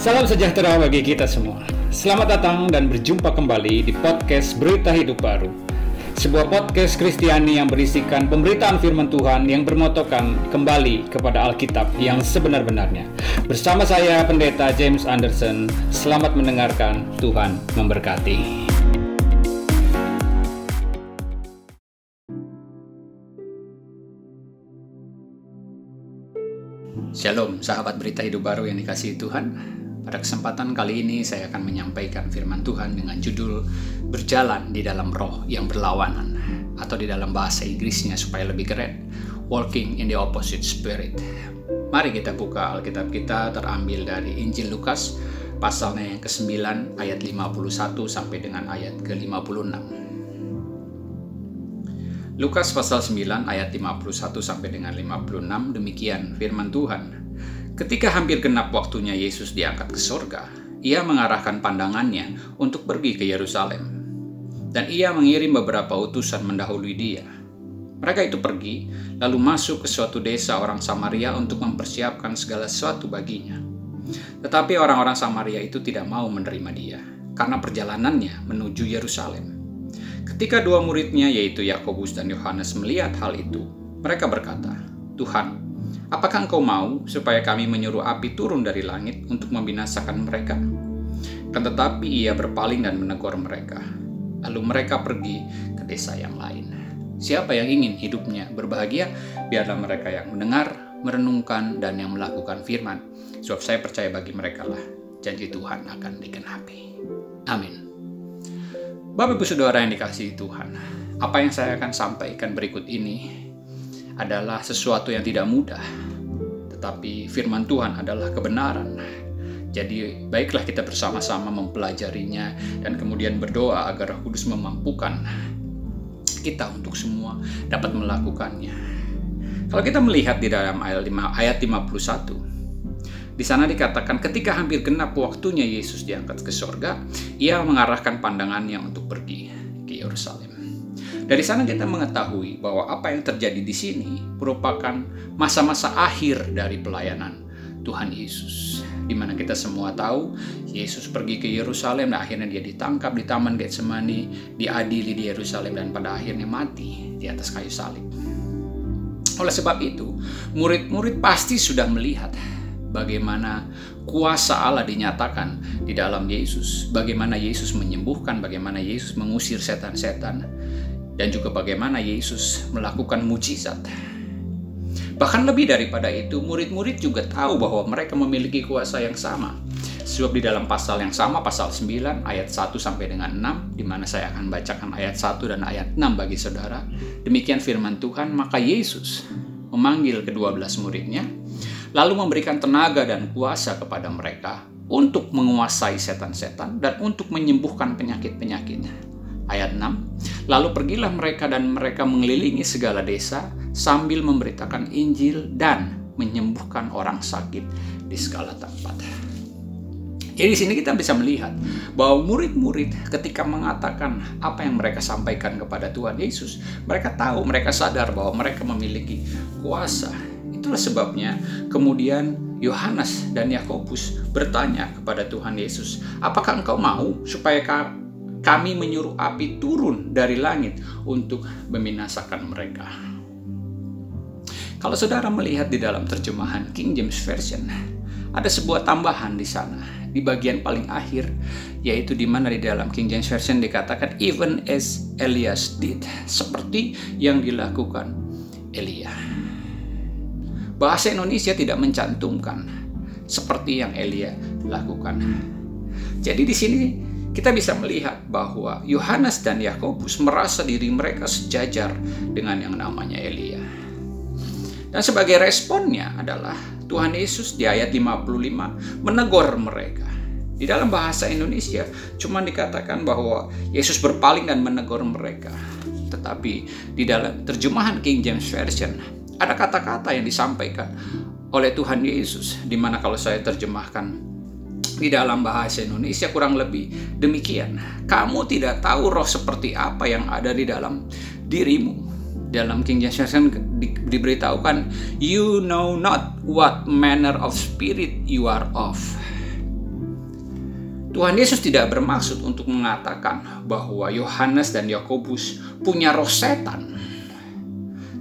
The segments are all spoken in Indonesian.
Salam sejahtera bagi kita semua. Selamat datang dan berjumpa kembali di podcast Berita Hidup Baru. Sebuah podcast Kristiani yang berisikan pemberitaan firman Tuhan yang bermotokan kembali kepada Alkitab yang sebenar-benarnya. Bersama saya Pendeta James Anderson, selamat mendengarkan. Tuhan memberkati. Shalom, sahabat berita hidup baru yang dikasihi Tuhan. Pada kesempatan kali ini saya akan menyampaikan firman Tuhan dengan judul Berjalan di dalam roh yang berlawanan atau di dalam bahasa Inggrisnya supaya lebih keren, Walking in the Opposite Spirit. Mari kita buka Alkitab kita terambil dari Injil Lukas pasalnya yang ke-9 ayat 51 sampai dengan ayat ke-56. Lukas pasal 9 ayat 51 sampai dengan 56 demikian firman Tuhan. Ketika hampir genap waktunya Yesus diangkat ke sorga, ia mengarahkan pandangannya untuk pergi ke Yerusalem. Dan ia mengirim beberapa utusan mendahului dia. Mereka itu pergi, lalu masuk ke suatu desa orang Samaria untuk mempersiapkan segala sesuatu baginya. Tetapi orang-orang Samaria itu tidak mau menerima dia, karena perjalanannya menuju Yerusalem. Ketika dua muridnya yaitu Yakobus dan Yohanes melihat hal itu, mereka berkata, "Tuhan, apakah Engkau mau supaya kami menyuruh api turun dari langit untuk membinasakan mereka?" Kan tetapi ia berpaling dan menegur mereka. Lalu mereka pergi ke desa yang lain. Siapa yang ingin hidupnya berbahagia, biarlah mereka yang mendengar, merenungkan, dan yang melakukan firman. Sebab saya percaya bagi mereka lah janji Tuhan akan digenapi. Amin. Bapak Ibu Saudara yang dikasihi Tuhan, apa yang saya akan sampaikan berikut ini adalah sesuatu yang tidak mudah, tetapi firman Tuhan adalah kebenaran. Jadi, baiklah kita bersama-sama mempelajarinya dan kemudian berdoa agar Roh Kudus memampukan kita untuk semua dapat melakukannya. Kalau kita melihat di dalam ayat 51, di sana dikatakan ketika hampir genap waktunya Yesus diangkat ke sorga, ia mengarahkan pandangannya untuk pergi ke Yerusalem. Dari sana kita mengetahui bahwa apa yang terjadi di sini merupakan masa-masa akhir dari pelayanan Tuhan Yesus. Di mana kita semua tahu Yesus pergi ke Yerusalem dan akhirnya dia ditangkap di Taman Getsemani, diadili di Yerusalem dan pada akhirnya mati di atas kayu salib. Oleh sebab itu, murid-murid pasti sudah melihat bagaimana kuasa Allah dinyatakan di dalam Yesus, bagaimana Yesus menyembuhkan, bagaimana Yesus mengusir setan-setan, dan juga bagaimana Yesus melakukan mujizat. Bahkan lebih daripada itu, murid-murid juga tahu bahwa mereka memiliki kuasa yang sama. Sebab di dalam pasal yang sama, pasal 9 ayat 1 sampai dengan 6, di mana saya akan bacakan ayat 1 dan ayat 6 bagi saudara. Demikian firman Tuhan, maka Yesus memanggil kedua belas muridnya, lalu memberikan tenaga dan kuasa kepada mereka untuk menguasai setan-setan dan untuk menyembuhkan penyakit-penyakit. Ayat 6, Lalu pergilah mereka dan mereka mengelilingi segala desa sambil memberitakan Injil dan menyembuhkan orang sakit di segala tempat. Jadi di sini kita bisa melihat bahwa murid-murid ketika mengatakan apa yang mereka sampaikan kepada Tuhan Yesus, mereka tahu, mereka sadar bahwa mereka memiliki kuasa Itulah sebabnya kemudian Yohanes dan Yakobus bertanya kepada Tuhan Yesus, "Apakah engkau mau supaya kami menyuruh api turun dari langit untuk membinasakan mereka?" Kalau saudara melihat di dalam terjemahan King James Version, ada sebuah tambahan di sana di bagian paling akhir yaitu di mana di dalam King James Version dikatakan even as Elias did seperti yang dilakukan Elia bahasa Indonesia tidak mencantumkan seperti yang Elia lakukan. Jadi di sini kita bisa melihat bahwa Yohanes dan Yakobus merasa diri mereka sejajar dengan yang namanya Elia. Dan sebagai responnya adalah Tuhan Yesus di ayat 55 menegur mereka. Di dalam bahasa Indonesia cuma dikatakan bahwa Yesus berpaling dan menegur mereka. Tetapi di dalam terjemahan King James Version ada kata-kata yang disampaikan oleh Tuhan Yesus, di mana kalau saya terjemahkan di dalam bahasa Indonesia kurang lebih demikian. Kamu tidak tahu roh seperti apa yang ada di dalam dirimu. Dalam King James Version di, diberitahukan, you know not what manner of spirit you are of. Tuhan Yesus tidak bermaksud untuk mengatakan bahwa Yohanes dan Yakobus punya roh setan.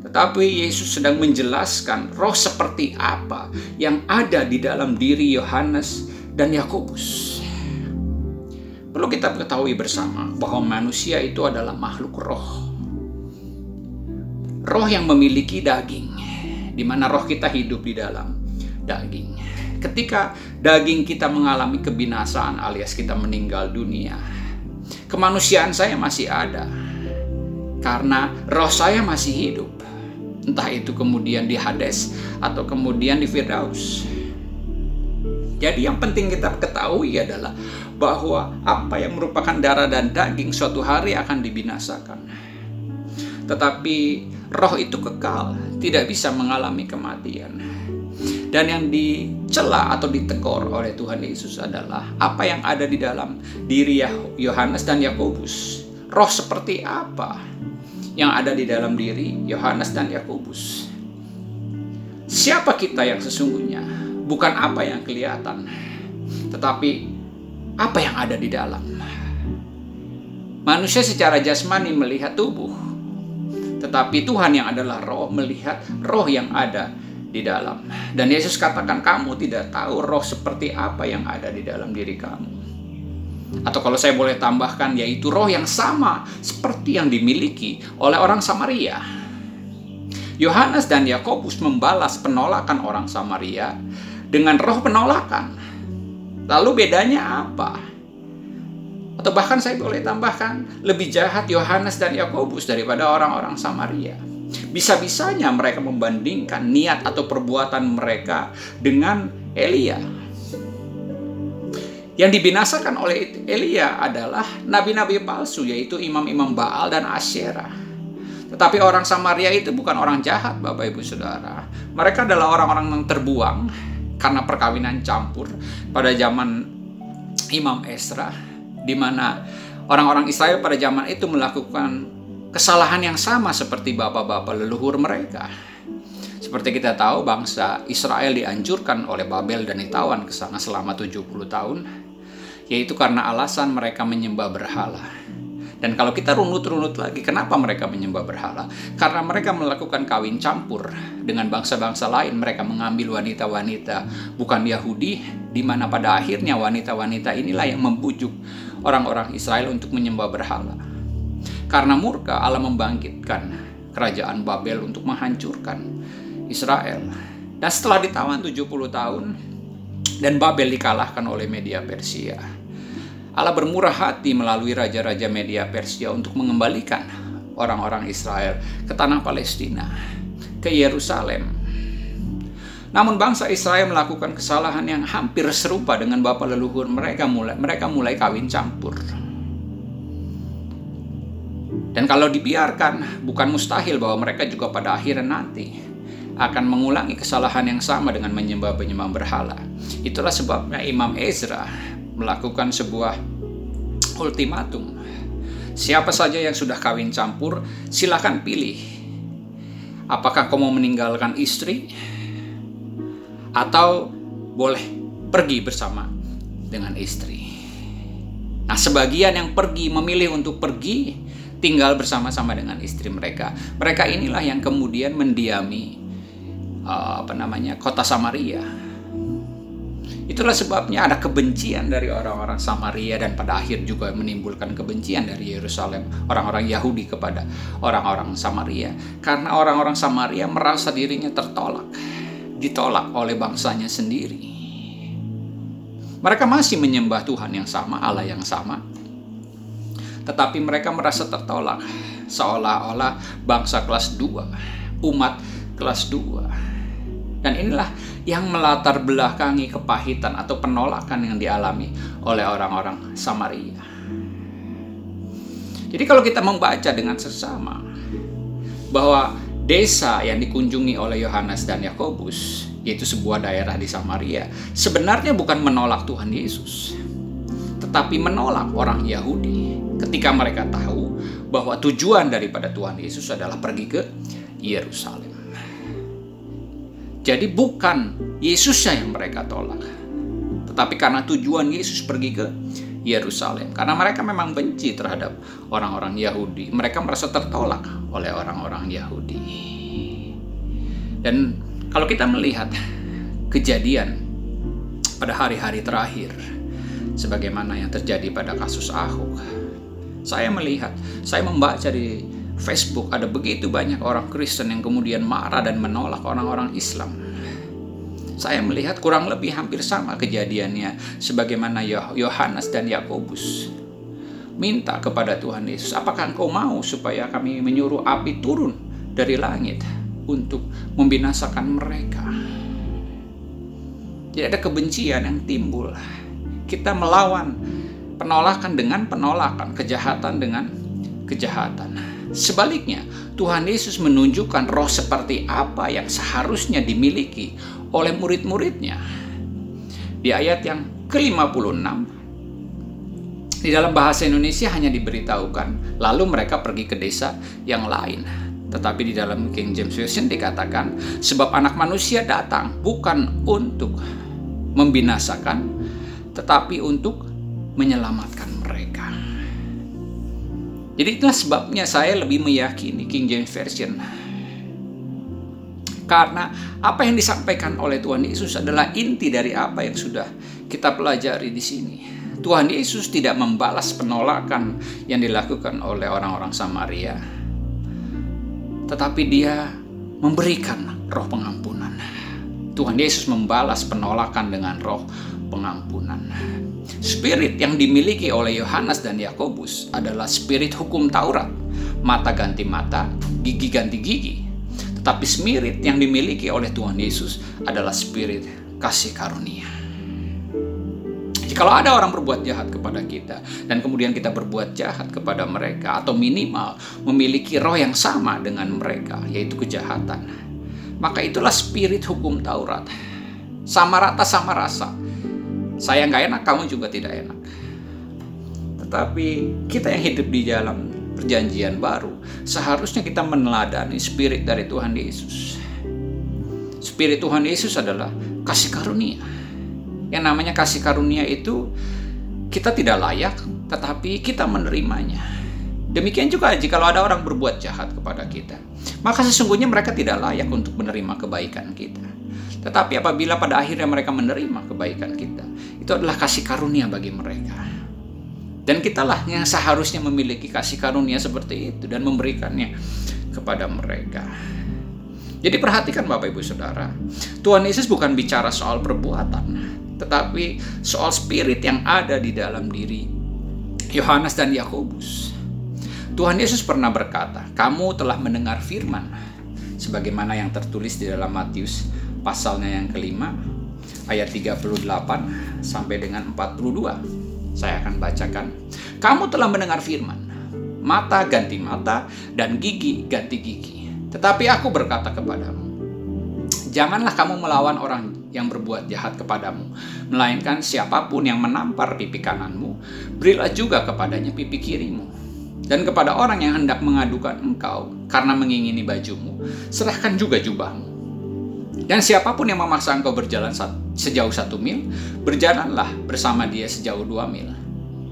Tetapi Yesus sedang menjelaskan roh seperti apa yang ada di dalam diri Yohanes dan Yakobus. Perlu kita ketahui bersama bahwa manusia itu adalah makhluk roh. Roh yang memiliki daging, di mana roh kita hidup di dalam daging. Ketika daging kita mengalami kebinasaan alias kita meninggal dunia, kemanusiaan saya masih ada. Karena roh saya masih hidup. Entah itu kemudian di Hades atau kemudian di Firdaus. Jadi yang penting kita ketahui adalah bahwa apa yang merupakan darah dan daging suatu hari akan dibinasakan. Tetapi roh itu kekal, tidak bisa mengalami kematian. Dan yang dicela atau ditegur oleh Tuhan Yesus adalah apa yang ada di dalam diri Yohanes dan Yakobus. Roh seperti apa yang ada di dalam diri Yohanes dan Yakobus? Siapa kita yang sesungguhnya? Bukan apa yang kelihatan, tetapi apa yang ada di dalam. Manusia secara jasmani melihat tubuh, tetapi Tuhan yang adalah roh melihat roh yang ada di dalam. Dan Yesus katakan kamu tidak tahu roh seperti apa yang ada di dalam diri kamu. Atau kalau saya boleh tambahkan yaitu roh yang sama seperti yang dimiliki oleh orang Samaria. Yohanes dan Yakobus membalas penolakan orang Samaria dengan roh penolakan. Lalu bedanya apa? Atau bahkan saya boleh tambahkan lebih jahat Yohanes dan Yakobus daripada orang-orang Samaria. Bisa-bisanya mereka membandingkan niat atau perbuatan mereka dengan Elia. Yang dibinasakan oleh Elia adalah nabi-nabi palsu, yaitu imam-imam Baal dan Asyera. Tetapi orang Samaria itu bukan orang jahat, Bapak Ibu Saudara. Mereka adalah orang-orang yang terbuang karena perkawinan campur pada zaman Imam Esra, di mana orang-orang Israel pada zaman itu melakukan kesalahan yang sama seperti bapak-bapak leluhur mereka. Seperti kita tahu, bangsa Israel dianjurkan oleh Babel dan ditawan ke sana selama 70 tahun, yaitu karena alasan mereka menyembah berhala. Dan kalau kita runut-runut lagi, kenapa mereka menyembah berhala? Karena mereka melakukan kawin campur dengan bangsa-bangsa lain. Mereka mengambil wanita-wanita bukan Yahudi, di mana pada akhirnya wanita-wanita inilah yang membujuk orang-orang Israel untuk menyembah berhala. Karena murka Allah membangkitkan kerajaan Babel untuk menghancurkan Israel. Dan setelah ditawan 70 tahun dan Babel dikalahkan oleh media Persia. Allah bermurah hati melalui raja-raja media Persia untuk mengembalikan orang-orang Israel ke tanah Palestina, ke Yerusalem. Namun bangsa Israel melakukan kesalahan yang hampir serupa dengan bapak leluhur mereka mulai mereka mulai kawin campur. Dan kalau dibiarkan, bukan mustahil bahwa mereka juga pada akhirnya nanti akan mengulangi kesalahan yang sama dengan menyembah-penyembah berhala. Itulah sebabnya Imam Ezra melakukan sebuah ultimatum. Siapa saja yang sudah kawin campur, silakan pilih. Apakah kau mau meninggalkan istri atau boleh pergi bersama dengan istri. Nah, sebagian yang pergi memilih untuk pergi tinggal bersama-sama dengan istri mereka. Mereka inilah yang kemudian mendiami uh, apa namanya kota Samaria. Itulah sebabnya ada kebencian dari orang-orang Samaria dan pada akhir juga menimbulkan kebencian dari Yerusalem, orang-orang Yahudi kepada orang-orang Samaria. Karena orang-orang Samaria merasa dirinya tertolak, ditolak oleh bangsanya sendiri. Mereka masih menyembah Tuhan yang sama, Allah yang sama, tetapi mereka merasa tertolak seolah-olah bangsa kelas 2, umat kelas 2. Dan inilah yang melatar belakangi kepahitan atau penolakan yang dialami oleh orang-orang Samaria. Jadi kalau kita membaca dengan sesama bahwa desa yang dikunjungi oleh Yohanes dan Yakobus, yaitu sebuah daerah di Samaria, sebenarnya bukan menolak Tuhan Yesus, tetapi menolak orang Yahudi ketika mereka tahu bahwa tujuan daripada Tuhan Yesus adalah pergi ke Yerusalem. Jadi bukan Yesusnya yang mereka tolak, tetapi karena tujuan Yesus pergi ke Yerusalem karena mereka memang benci terhadap orang-orang Yahudi. Mereka merasa tertolak oleh orang-orang Yahudi. Dan kalau kita melihat kejadian pada hari-hari terakhir sebagaimana yang terjadi pada kasus Ahok, saya melihat, saya membaca di Facebook ada begitu banyak orang Kristen yang kemudian marah dan menolak orang-orang Islam saya melihat kurang lebih hampir sama kejadiannya sebagaimana Yohanes dan Yakobus minta kepada Tuhan Yesus, apakah engkau mau supaya kami menyuruh api turun dari langit untuk membinasakan mereka? Jadi ada kebencian yang timbul. Kita melawan penolakan dengan penolakan, kejahatan dengan kejahatan. Sebaliknya, Tuhan Yesus menunjukkan roh seperti apa yang seharusnya dimiliki oleh murid-muridnya. Di ayat yang ke-56, di dalam bahasa Indonesia hanya diberitahukan, lalu mereka pergi ke desa yang lain. Tetapi di dalam King James Version dikatakan, sebab anak manusia datang bukan untuk membinasakan, tetapi untuk menyelamatkan mereka. Jadi itulah sebabnya saya lebih meyakini King James Version karena apa yang disampaikan oleh Tuhan Yesus adalah inti dari apa yang sudah kita pelajari di sini. Tuhan Yesus tidak membalas penolakan yang dilakukan oleh orang-orang Samaria. Tetapi dia memberikan roh pengampunan. Tuhan Yesus membalas penolakan dengan roh pengampunan. Spirit yang dimiliki oleh Yohanes dan Yakobus adalah spirit hukum Taurat. Mata ganti mata, gigi ganti gigi, tetapi spirit yang dimiliki oleh Tuhan Yesus adalah spirit kasih karunia. Jikalau ada orang berbuat jahat kepada kita dan kemudian kita berbuat jahat kepada mereka atau minimal memiliki roh yang sama dengan mereka yaitu kejahatan, maka itulah spirit hukum Taurat. Sama rata sama rasa. Saya nggak enak, kamu juga tidak enak. Tetapi kita yang hidup di dalam perjanjian baru, seharusnya kita meneladani spirit dari Tuhan Yesus. Spirit Tuhan Yesus adalah kasih karunia. Yang namanya kasih karunia itu kita tidak layak, tetapi kita menerimanya. Demikian juga jika ada orang berbuat jahat kepada kita, maka sesungguhnya mereka tidak layak untuk menerima kebaikan kita. Tetapi apabila pada akhirnya mereka menerima kebaikan kita, itu adalah kasih karunia bagi mereka. Dan kitalah yang seharusnya memiliki kasih karunia seperti itu dan memberikannya kepada mereka. Jadi perhatikan Bapak Ibu Saudara, Tuhan Yesus bukan bicara soal perbuatan, tetapi soal spirit yang ada di dalam diri Yohanes dan Yakobus. Tuhan Yesus pernah berkata, "Kamu telah mendengar firman sebagaimana yang tertulis di dalam Matius pasalnya yang kelima ayat 38 sampai dengan 42." Saya akan bacakan. Kamu telah mendengar firman. Mata ganti mata dan gigi ganti gigi. Tetapi aku berkata kepadamu, janganlah kamu melawan orang yang berbuat jahat kepadamu, melainkan siapa pun yang menampar pipi kananmu, berilah juga kepadanya pipi kirimu. Dan kepada orang yang hendak mengadukan engkau karena mengingini bajumu, serahkan juga jubahmu. Dan siapa pun yang memaksa engkau berjalan sejauh satu mil, berjalanlah bersama dia sejauh dua mil.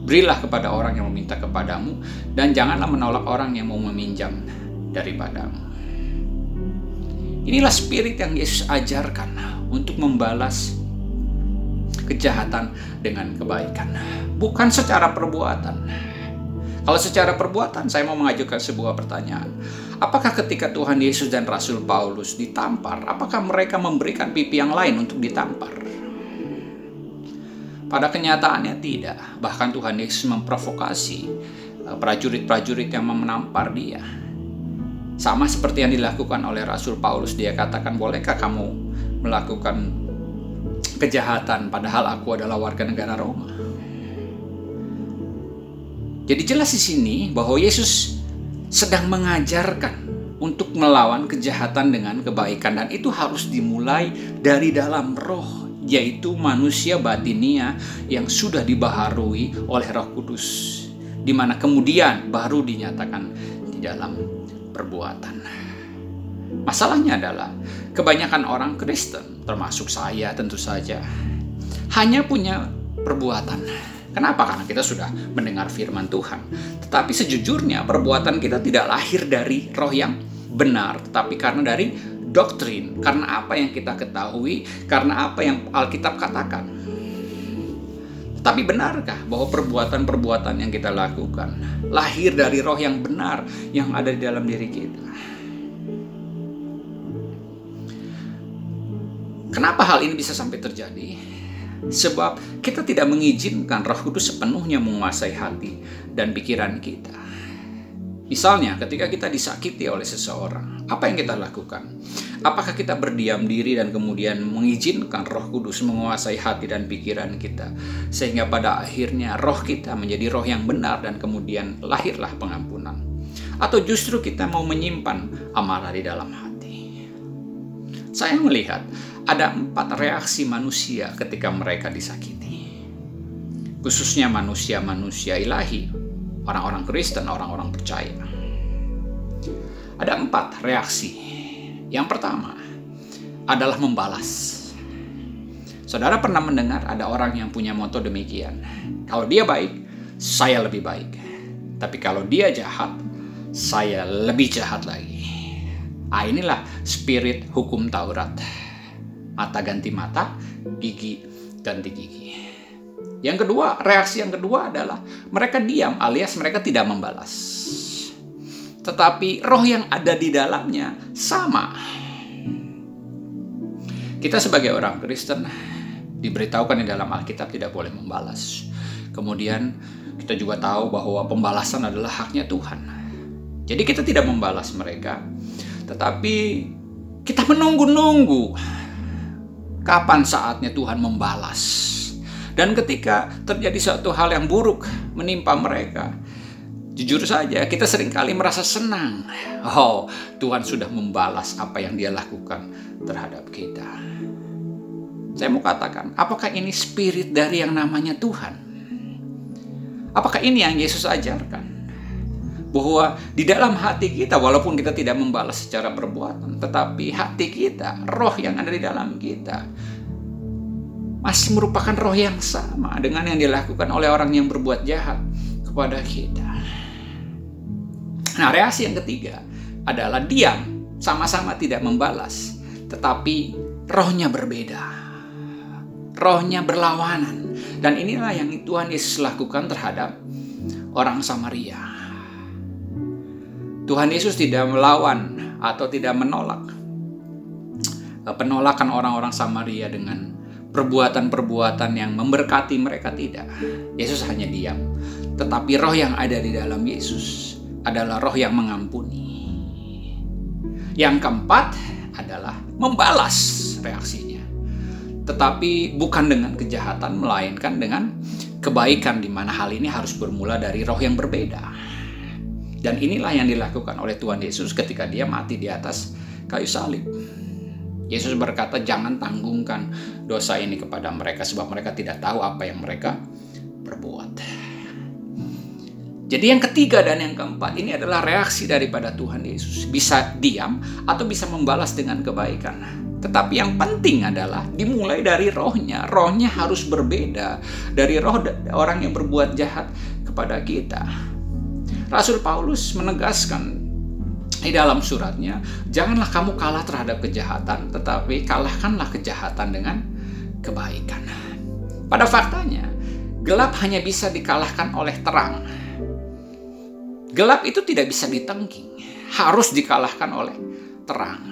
Berilah kepada orang yang meminta kepadamu, dan janganlah menolak orang yang mau meminjam daripadamu. Inilah spirit yang Yesus ajarkan untuk membalas kejahatan dengan kebaikan, bukan secara perbuatan. Kalau secara perbuatan, saya mau mengajukan sebuah pertanyaan. Apakah ketika Tuhan Yesus dan Rasul Paulus ditampar, apakah mereka memberikan pipi yang lain untuk ditampar? Pada kenyataannya tidak. Bahkan Tuhan Yesus memprovokasi eh, prajurit-prajurit yang menampar dia. Sama seperti yang dilakukan oleh Rasul Paulus, dia katakan, "Bolehkah kamu melakukan kejahatan padahal aku adalah warga negara Roma?" Jadi jelas di sini bahwa Yesus sedang mengajarkan untuk melawan kejahatan dengan kebaikan dan itu harus dimulai dari dalam roh yaitu manusia batinia yang sudah dibaharui oleh Roh Kudus di mana kemudian baru dinyatakan di dalam perbuatan. Masalahnya adalah kebanyakan orang Kristen termasuk saya tentu saja hanya punya perbuatan Kenapa? Karena kita sudah mendengar firman Tuhan. Tetapi sejujurnya perbuatan kita tidak lahir dari roh yang benar, tetapi karena dari doktrin, karena apa yang kita ketahui, karena apa yang Alkitab katakan. Tapi benarkah bahwa perbuatan-perbuatan yang kita lakukan lahir dari roh yang benar yang ada di dalam diri kita? Kenapa hal ini bisa sampai terjadi? Sebab kita tidak mengizinkan Roh Kudus sepenuhnya menguasai hati dan pikiran kita. Misalnya, ketika kita disakiti oleh seseorang, apa yang kita lakukan? Apakah kita berdiam diri dan kemudian mengizinkan Roh Kudus menguasai hati dan pikiran kita, sehingga pada akhirnya roh kita menjadi roh yang benar dan kemudian lahirlah pengampunan? Atau justru kita mau menyimpan amarah di dalam hati? Saya melihat ada empat reaksi manusia ketika mereka disakiti. Khususnya manusia-manusia ilahi, orang-orang Kristen, orang-orang percaya. Ada empat reaksi. Yang pertama adalah membalas. Saudara pernah mendengar ada orang yang punya moto demikian. Kalau dia baik, saya lebih baik. Tapi kalau dia jahat, saya lebih jahat lagi. Ah inilah spirit hukum Taurat mata ganti mata, gigi ganti gigi. Yang kedua, reaksi yang kedua adalah mereka diam alias mereka tidak membalas. Tetapi roh yang ada di dalamnya sama. Kita sebagai orang Kristen diberitahukan di dalam Alkitab tidak boleh membalas. Kemudian kita juga tahu bahwa pembalasan adalah haknya Tuhan. Jadi kita tidak membalas mereka, tetapi kita menunggu-nunggu kapan saatnya Tuhan membalas. Dan ketika terjadi suatu hal yang buruk menimpa mereka, jujur saja kita sering kali merasa senang. Oh, Tuhan sudah membalas apa yang dia lakukan terhadap kita. Saya mau katakan, apakah ini spirit dari yang namanya Tuhan? Apakah ini yang Yesus ajarkan? Bahwa di dalam hati kita walaupun kita tidak membalas secara perbuatan tetapi hati kita roh yang ada di dalam kita masih merupakan roh yang sama dengan yang dilakukan oleh orang yang berbuat jahat kepada kita. Nah, reaksi yang ketiga adalah diam, sama-sama tidak membalas, tetapi rohnya berbeda. Rohnya berlawanan. Dan inilah yang Tuhan Yesus lakukan terhadap orang Samaria. Tuhan Yesus tidak melawan atau tidak menolak eh, penolakan orang-orang Samaria dengan perbuatan-perbuatan yang memberkati mereka tidak. Yesus hanya diam. Tetapi roh yang ada di dalam Yesus adalah roh yang mengampuni. Yang keempat adalah membalas reaksinya. Tetapi bukan dengan kejahatan melainkan dengan kebaikan di mana hal ini harus bermula dari roh yang berbeda. Dan inilah yang dilakukan oleh Tuhan Yesus ketika dia mati di atas kayu salib. Yesus berkata, "Jangan tanggungkan dosa ini kepada mereka, sebab mereka tidak tahu apa yang mereka perbuat." Jadi, yang ketiga dan yang keempat ini adalah reaksi daripada Tuhan Yesus, bisa diam atau bisa membalas dengan kebaikan. Tetapi yang penting adalah dimulai dari rohnya. Rohnya harus berbeda dari roh orang yang berbuat jahat kepada kita. Rasul Paulus menegaskan di dalam suratnya, janganlah kamu kalah terhadap kejahatan, tetapi kalahkanlah kejahatan dengan kebaikan. Pada faktanya, gelap hanya bisa dikalahkan oleh terang. Gelap itu tidak bisa ditengking, harus dikalahkan oleh terang.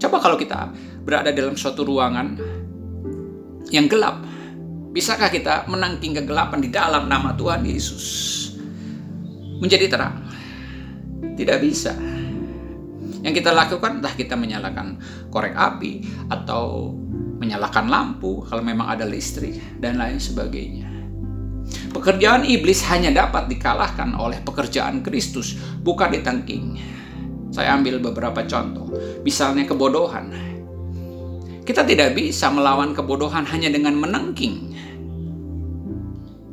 Coba kalau kita berada dalam suatu ruangan yang gelap, bisakah kita menangking kegelapan di dalam nama Tuhan Yesus? Menjadi terang. Tidak bisa. Yang kita lakukan entah kita menyalakan korek api atau menyalakan lampu kalau memang ada listrik dan lain sebagainya. Pekerjaan iblis hanya dapat dikalahkan oleh pekerjaan Kristus, bukan ditangking. Saya ambil beberapa contoh, misalnya kebodohan. Kita tidak bisa melawan kebodohan hanya dengan menengking.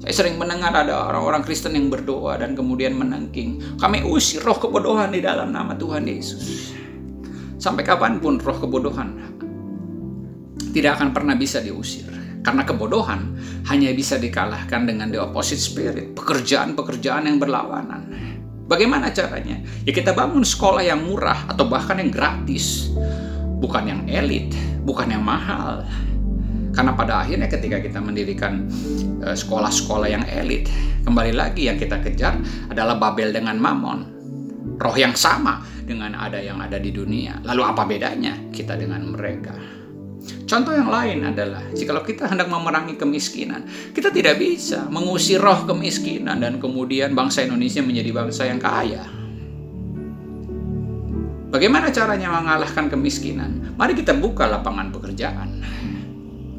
Saya sering mendengar ada orang-orang Kristen yang berdoa dan kemudian menangking. Kami usir roh kebodohan di dalam nama Tuhan Yesus. Sampai kapan pun roh kebodohan tidak akan pernah bisa diusir. Karena kebodohan hanya bisa dikalahkan dengan the opposite spirit, pekerjaan-pekerjaan yang berlawanan. Bagaimana caranya? Ya kita bangun sekolah yang murah atau bahkan yang gratis. Bukan yang elit, bukan yang mahal. Karena pada akhirnya ketika kita mendirikan eh, sekolah-sekolah yang elit, kembali lagi yang kita kejar adalah Babel dengan Mamon. Roh yang sama dengan ada yang ada di dunia. Lalu apa bedanya kita dengan mereka? Contoh yang lain adalah, jika kita hendak memerangi kemiskinan, kita tidak bisa mengusir roh kemiskinan dan kemudian bangsa Indonesia menjadi bangsa yang kaya. Bagaimana caranya mengalahkan kemiskinan? Mari kita buka lapangan pekerjaan.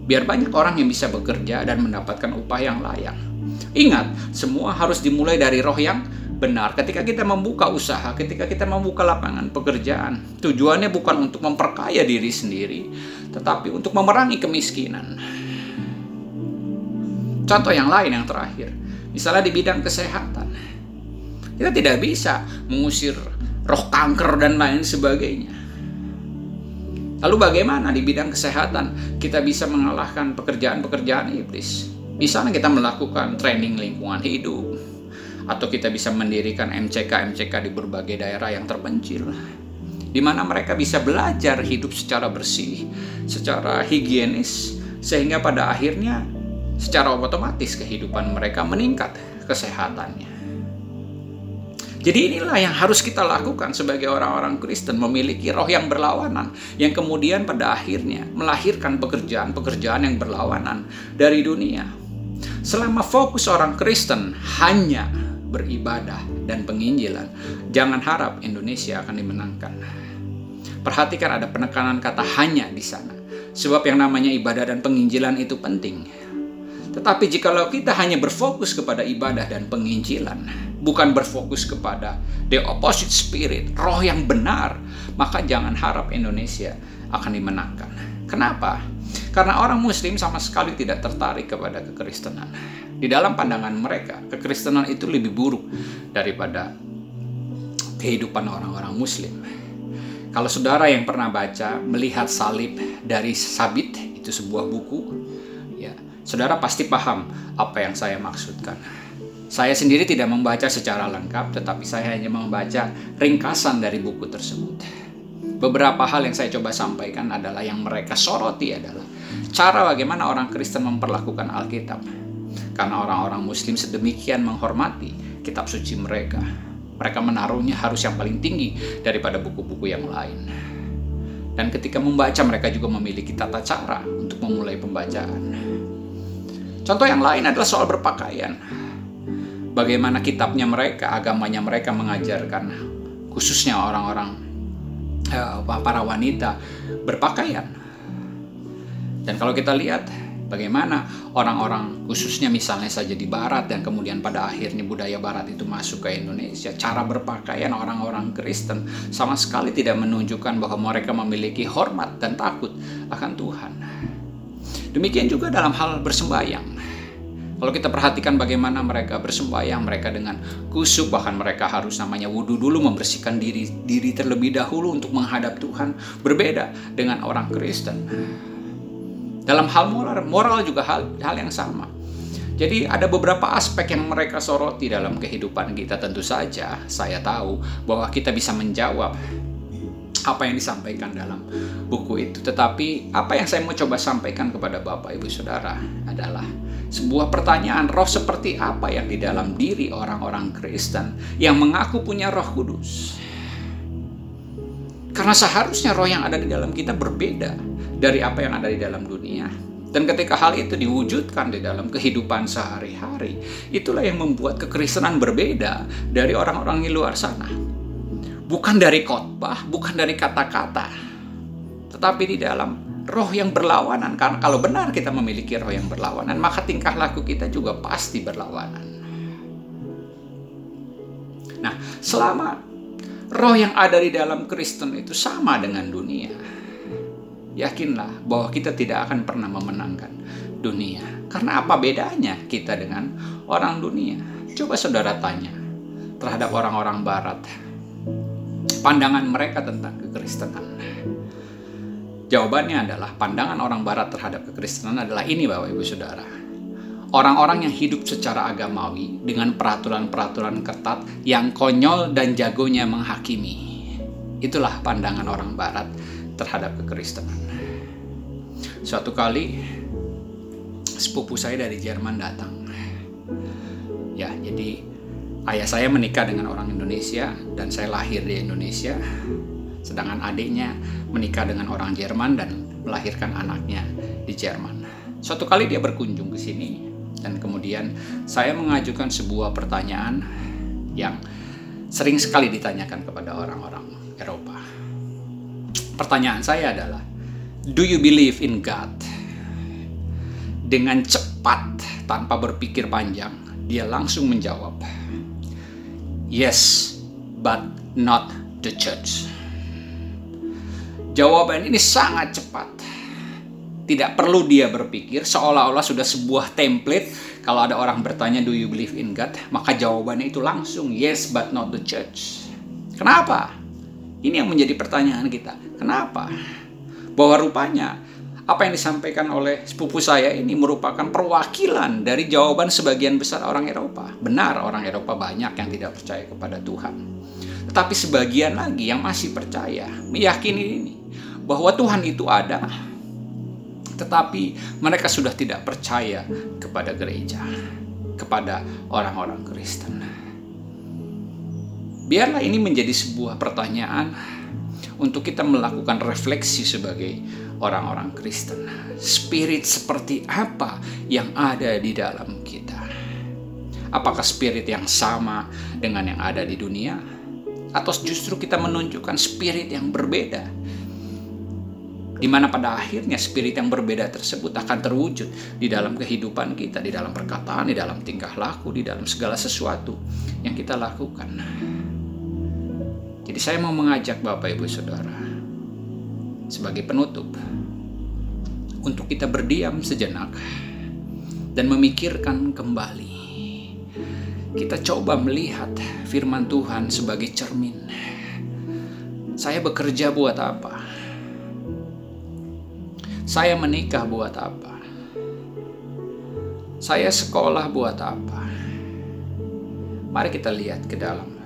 Biar banyak orang yang bisa bekerja dan mendapatkan upah yang layak. Ingat, semua harus dimulai dari roh yang benar ketika kita membuka usaha, ketika kita membuka lapangan pekerjaan. Tujuannya bukan untuk memperkaya diri sendiri, tetapi untuk memerangi kemiskinan. Contoh yang lain yang terakhir, misalnya di bidang kesehatan. Kita tidak bisa mengusir roh kanker dan lain sebagainya. Lalu bagaimana di bidang kesehatan kita bisa mengalahkan pekerjaan-pekerjaan iblis? Misalnya kita melakukan training lingkungan hidup, atau kita bisa mendirikan MCK-MCK di berbagai daerah yang terpencil di mana mereka bisa belajar hidup secara bersih, secara higienis sehingga pada akhirnya secara otomatis kehidupan mereka meningkat kesehatannya. Jadi inilah yang harus kita lakukan sebagai orang-orang Kristen memiliki roh yang berlawanan yang kemudian pada akhirnya melahirkan pekerjaan-pekerjaan yang berlawanan dari dunia. Selama fokus orang Kristen hanya beribadah, dan penginjilan, jangan harap Indonesia akan dimenangkan. Perhatikan ada penekanan kata hanya di sana. Sebab yang namanya ibadah dan penginjilan itu penting. Tetapi jikalau kita hanya berfokus kepada ibadah dan penginjilan, bukan berfokus kepada the opposite spirit, roh yang benar, maka jangan harap Indonesia akan dimenangkan. Kenapa? Karena orang muslim sama sekali tidak tertarik kepada kekristenan. Di dalam pandangan mereka, kekristenan itu lebih buruk daripada kehidupan orang-orang muslim. Kalau saudara yang pernah baca melihat salib dari Sabit itu sebuah buku, ya, saudara pasti paham apa yang saya maksudkan. Saya sendiri tidak membaca secara lengkap, tetapi saya hanya membaca ringkasan dari buku tersebut. Beberapa hal yang saya coba sampaikan adalah yang mereka soroti adalah cara bagaimana orang Kristen memperlakukan Alkitab karena orang-orang muslim sedemikian menghormati kitab suci mereka. Mereka menaruhnya harus yang paling tinggi daripada buku-buku yang lain. Dan ketika membaca mereka juga memiliki tata cara untuk memulai pembacaan. Contoh yang lain adalah soal berpakaian. Bagaimana kitabnya mereka, agamanya mereka mengajarkan khususnya orang-orang eh, para wanita berpakaian. Dan kalau kita lihat Bagaimana orang-orang khususnya misalnya saja di barat dan kemudian pada akhirnya budaya barat itu masuk ke Indonesia. Cara berpakaian orang-orang Kristen sama sekali tidak menunjukkan bahwa mereka memiliki hormat dan takut akan Tuhan. Demikian juga dalam hal bersembayang. Kalau kita perhatikan bagaimana mereka bersembahyang, mereka dengan kusuk, bahkan mereka harus namanya wudhu dulu, membersihkan diri diri terlebih dahulu untuk menghadap Tuhan. Berbeda dengan orang Kristen. Dalam hal moral, moral juga hal, hal yang sama. Jadi ada beberapa aspek yang mereka soroti dalam kehidupan kita tentu saja. Saya tahu bahwa kita bisa menjawab apa yang disampaikan dalam buku itu. Tetapi apa yang saya mau coba sampaikan kepada Bapak Ibu Saudara adalah sebuah pertanyaan roh seperti apa yang di dalam diri orang-orang Kristen yang mengaku punya Roh Kudus. Karena seharusnya roh yang ada di dalam kita berbeda dari apa yang ada di dalam dunia. Dan ketika hal itu diwujudkan di dalam kehidupan sehari-hari, itulah yang membuat kekristenan berbeda dari orang-orang di luar sana. Bukan dari khotbah, bukan dari kata-kata, tetapi di dalam roh yang berlawanan. Karena kalau benar kita memiliki roh yang berlawanan, maka tingkah laku kita juga pasti berlawanan. Nah, selama roh yang ada di dalam Kristen itu sama dengan dunia, yakinlah bahwa kita tidak akan pernah memenangkan dunia. Karena apa bedanya kita dengan orang dunia? Coba saudara tanya terhadap orang-orang barat. Pandangan mereka tentang kekristenan. Jawabannya adalah pandangan orang barat terhadap kekristenan adalah ini Bapak Ibu Saudara. Orang-orang yang hidup secara agamawi dengan peraturan-peraturan ketat yang konyol dan jagonya menghakimi. Itulah pandangan orang barat terhadap kekristenan. Suatu kali sepupu saya dari Jerman datang. Ya, jadi ayah saya menikah dengan orang Indonesia dan saya lahir di Indonesia. Sedangkan adiknya menikah dengan orang Jerman dan melahirkan anaknya di Jerman. Suatu kali dia berkunjung ke sini dan kemudian saya mengajukan sebuah pertanyaan yang sering sekali ditanyakan kepada orang-orang Eropa. Pertanyaan saya adalah, do you believe in God? Dengan cepat, tanpa berpikir panjang, dia langsung menjawab, Yes, but not the church. Jawaban ini sangat cepat. Tidak perlu dia berpikir seolah-olah sudah sebuah template. Kalau ada orang bertanya, "Do you believe in God?" maka jawabannya itu langsung, "Yes, but not the church." Kenapa? Ini yang menjadi pertanyaan kita. Kenapa? Bahwa rupanya apa yang disampaikan oleh sepupu saya ini merupakan perwakilan dari jawaban sebagian besar orang Eropa. Benar, orang Eropa banyak yang tidak percaya kepada Tuhan. Tetapi sebagian lagi yang masih percaya, meyakini ini bahwa Tuhan itu ada. Tetapi mereka sudah tidak percaya kepada gereja, kepada orang-orang Kristen. Biarlah ini menjadi sebuah pertanyaan untuk kita melakukan refleksi sebagai orang-orang Kristen. Spirit seperti apa yang ada di dalam kita? Apakah spirit yang sama dengan yang ada di dunia? Atau justru kita menunjukkan spirit yang berbeda? Di mana pada akhirnya spirit yang berbeda tersebut akan terwujud di dalam kehidupan kita, di dalam perkataan, di dalam tingkah laku, di dalam segala sesuatu yang kita lakukan. Jadi saya mau mengajak Bapak Ibu Saudara sebagai penutup untuk kita berdiam sejenak dan memikirkan kembali. Kita coba melihat firman Tuhan sebagai cermin. Saya bekerja buat apa? Saya menikah buat apa? Saya sekolah buat apa? Mari kita lihat ke dalam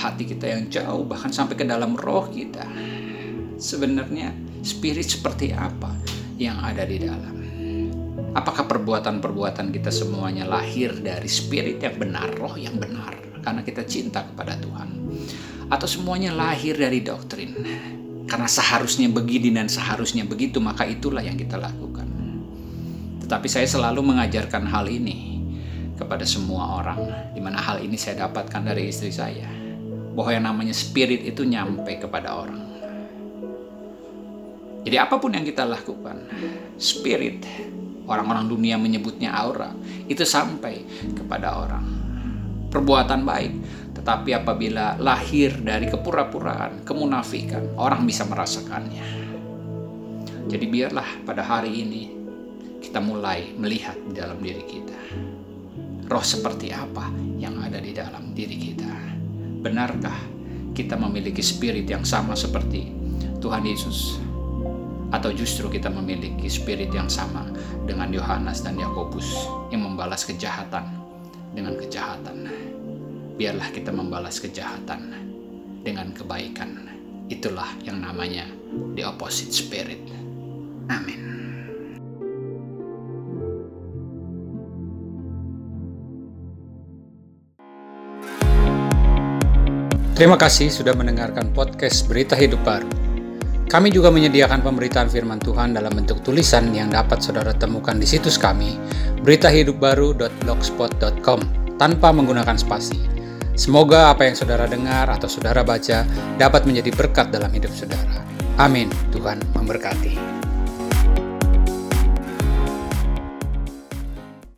hati kita yang jauh, bahkan sampai ke dalam roh kita sebenarnya spirit seperti apa yang ada di dalam. Apakah perbuatan-perbuatan kita semuanya lahir dari spirit yang benar, roh yang benar, karena kita cinta kepada Tuhan? Atau semuanya lahir dari doktrin? Karena seharusnya begini dan seharusnya begitu, maka itulah yang kita lakukan. Tetapi saya selalu mengajarkan hal ini kepada semua orang, di mana hal ini saya dapatkan dari istri saya, bahwa yang namanya spirit itu nyampe kepada orang jadi apa pun yang kita lakukan, spirit, orang-orang dunia menyebutnya aura, itu sampai kepada orang. Perbuatan baik, tetapi apabila lahir dari kepura-puraan, kemunafikan, orang bisa merasakannya. Jadi biarlah pada hari ini kita mulai melihat di dalam diri kita. Roh seperti apa yang ada di dalam diri kita? Benarkah kita memiliki spirit yang sama seperti Tuhan Yesus atau justru kita memiliki spirit yang sama dengan Yohanes dan Yakobus yang membalas kejahatan dengan kejahatan. Biarlah kita membalas kejahatan dengan kebaikan. Itulah yang namanya the opposite spirit. Amin. Terima kasih sudah mendengarkan podcast Berita Hidup Baru. Kami juga menyediakan pemberitaan firman Tuhan dalam bentuk tulisan yang dapat saudara temukan di situs kami, beritahidupbaru.blogspot.com, tanpa menggunakan spasi. Semoga apa yang saudara dengar atau saudara baca dapat menjadi berkat dalam hidup saudara. Amin. Tuhan memberkati.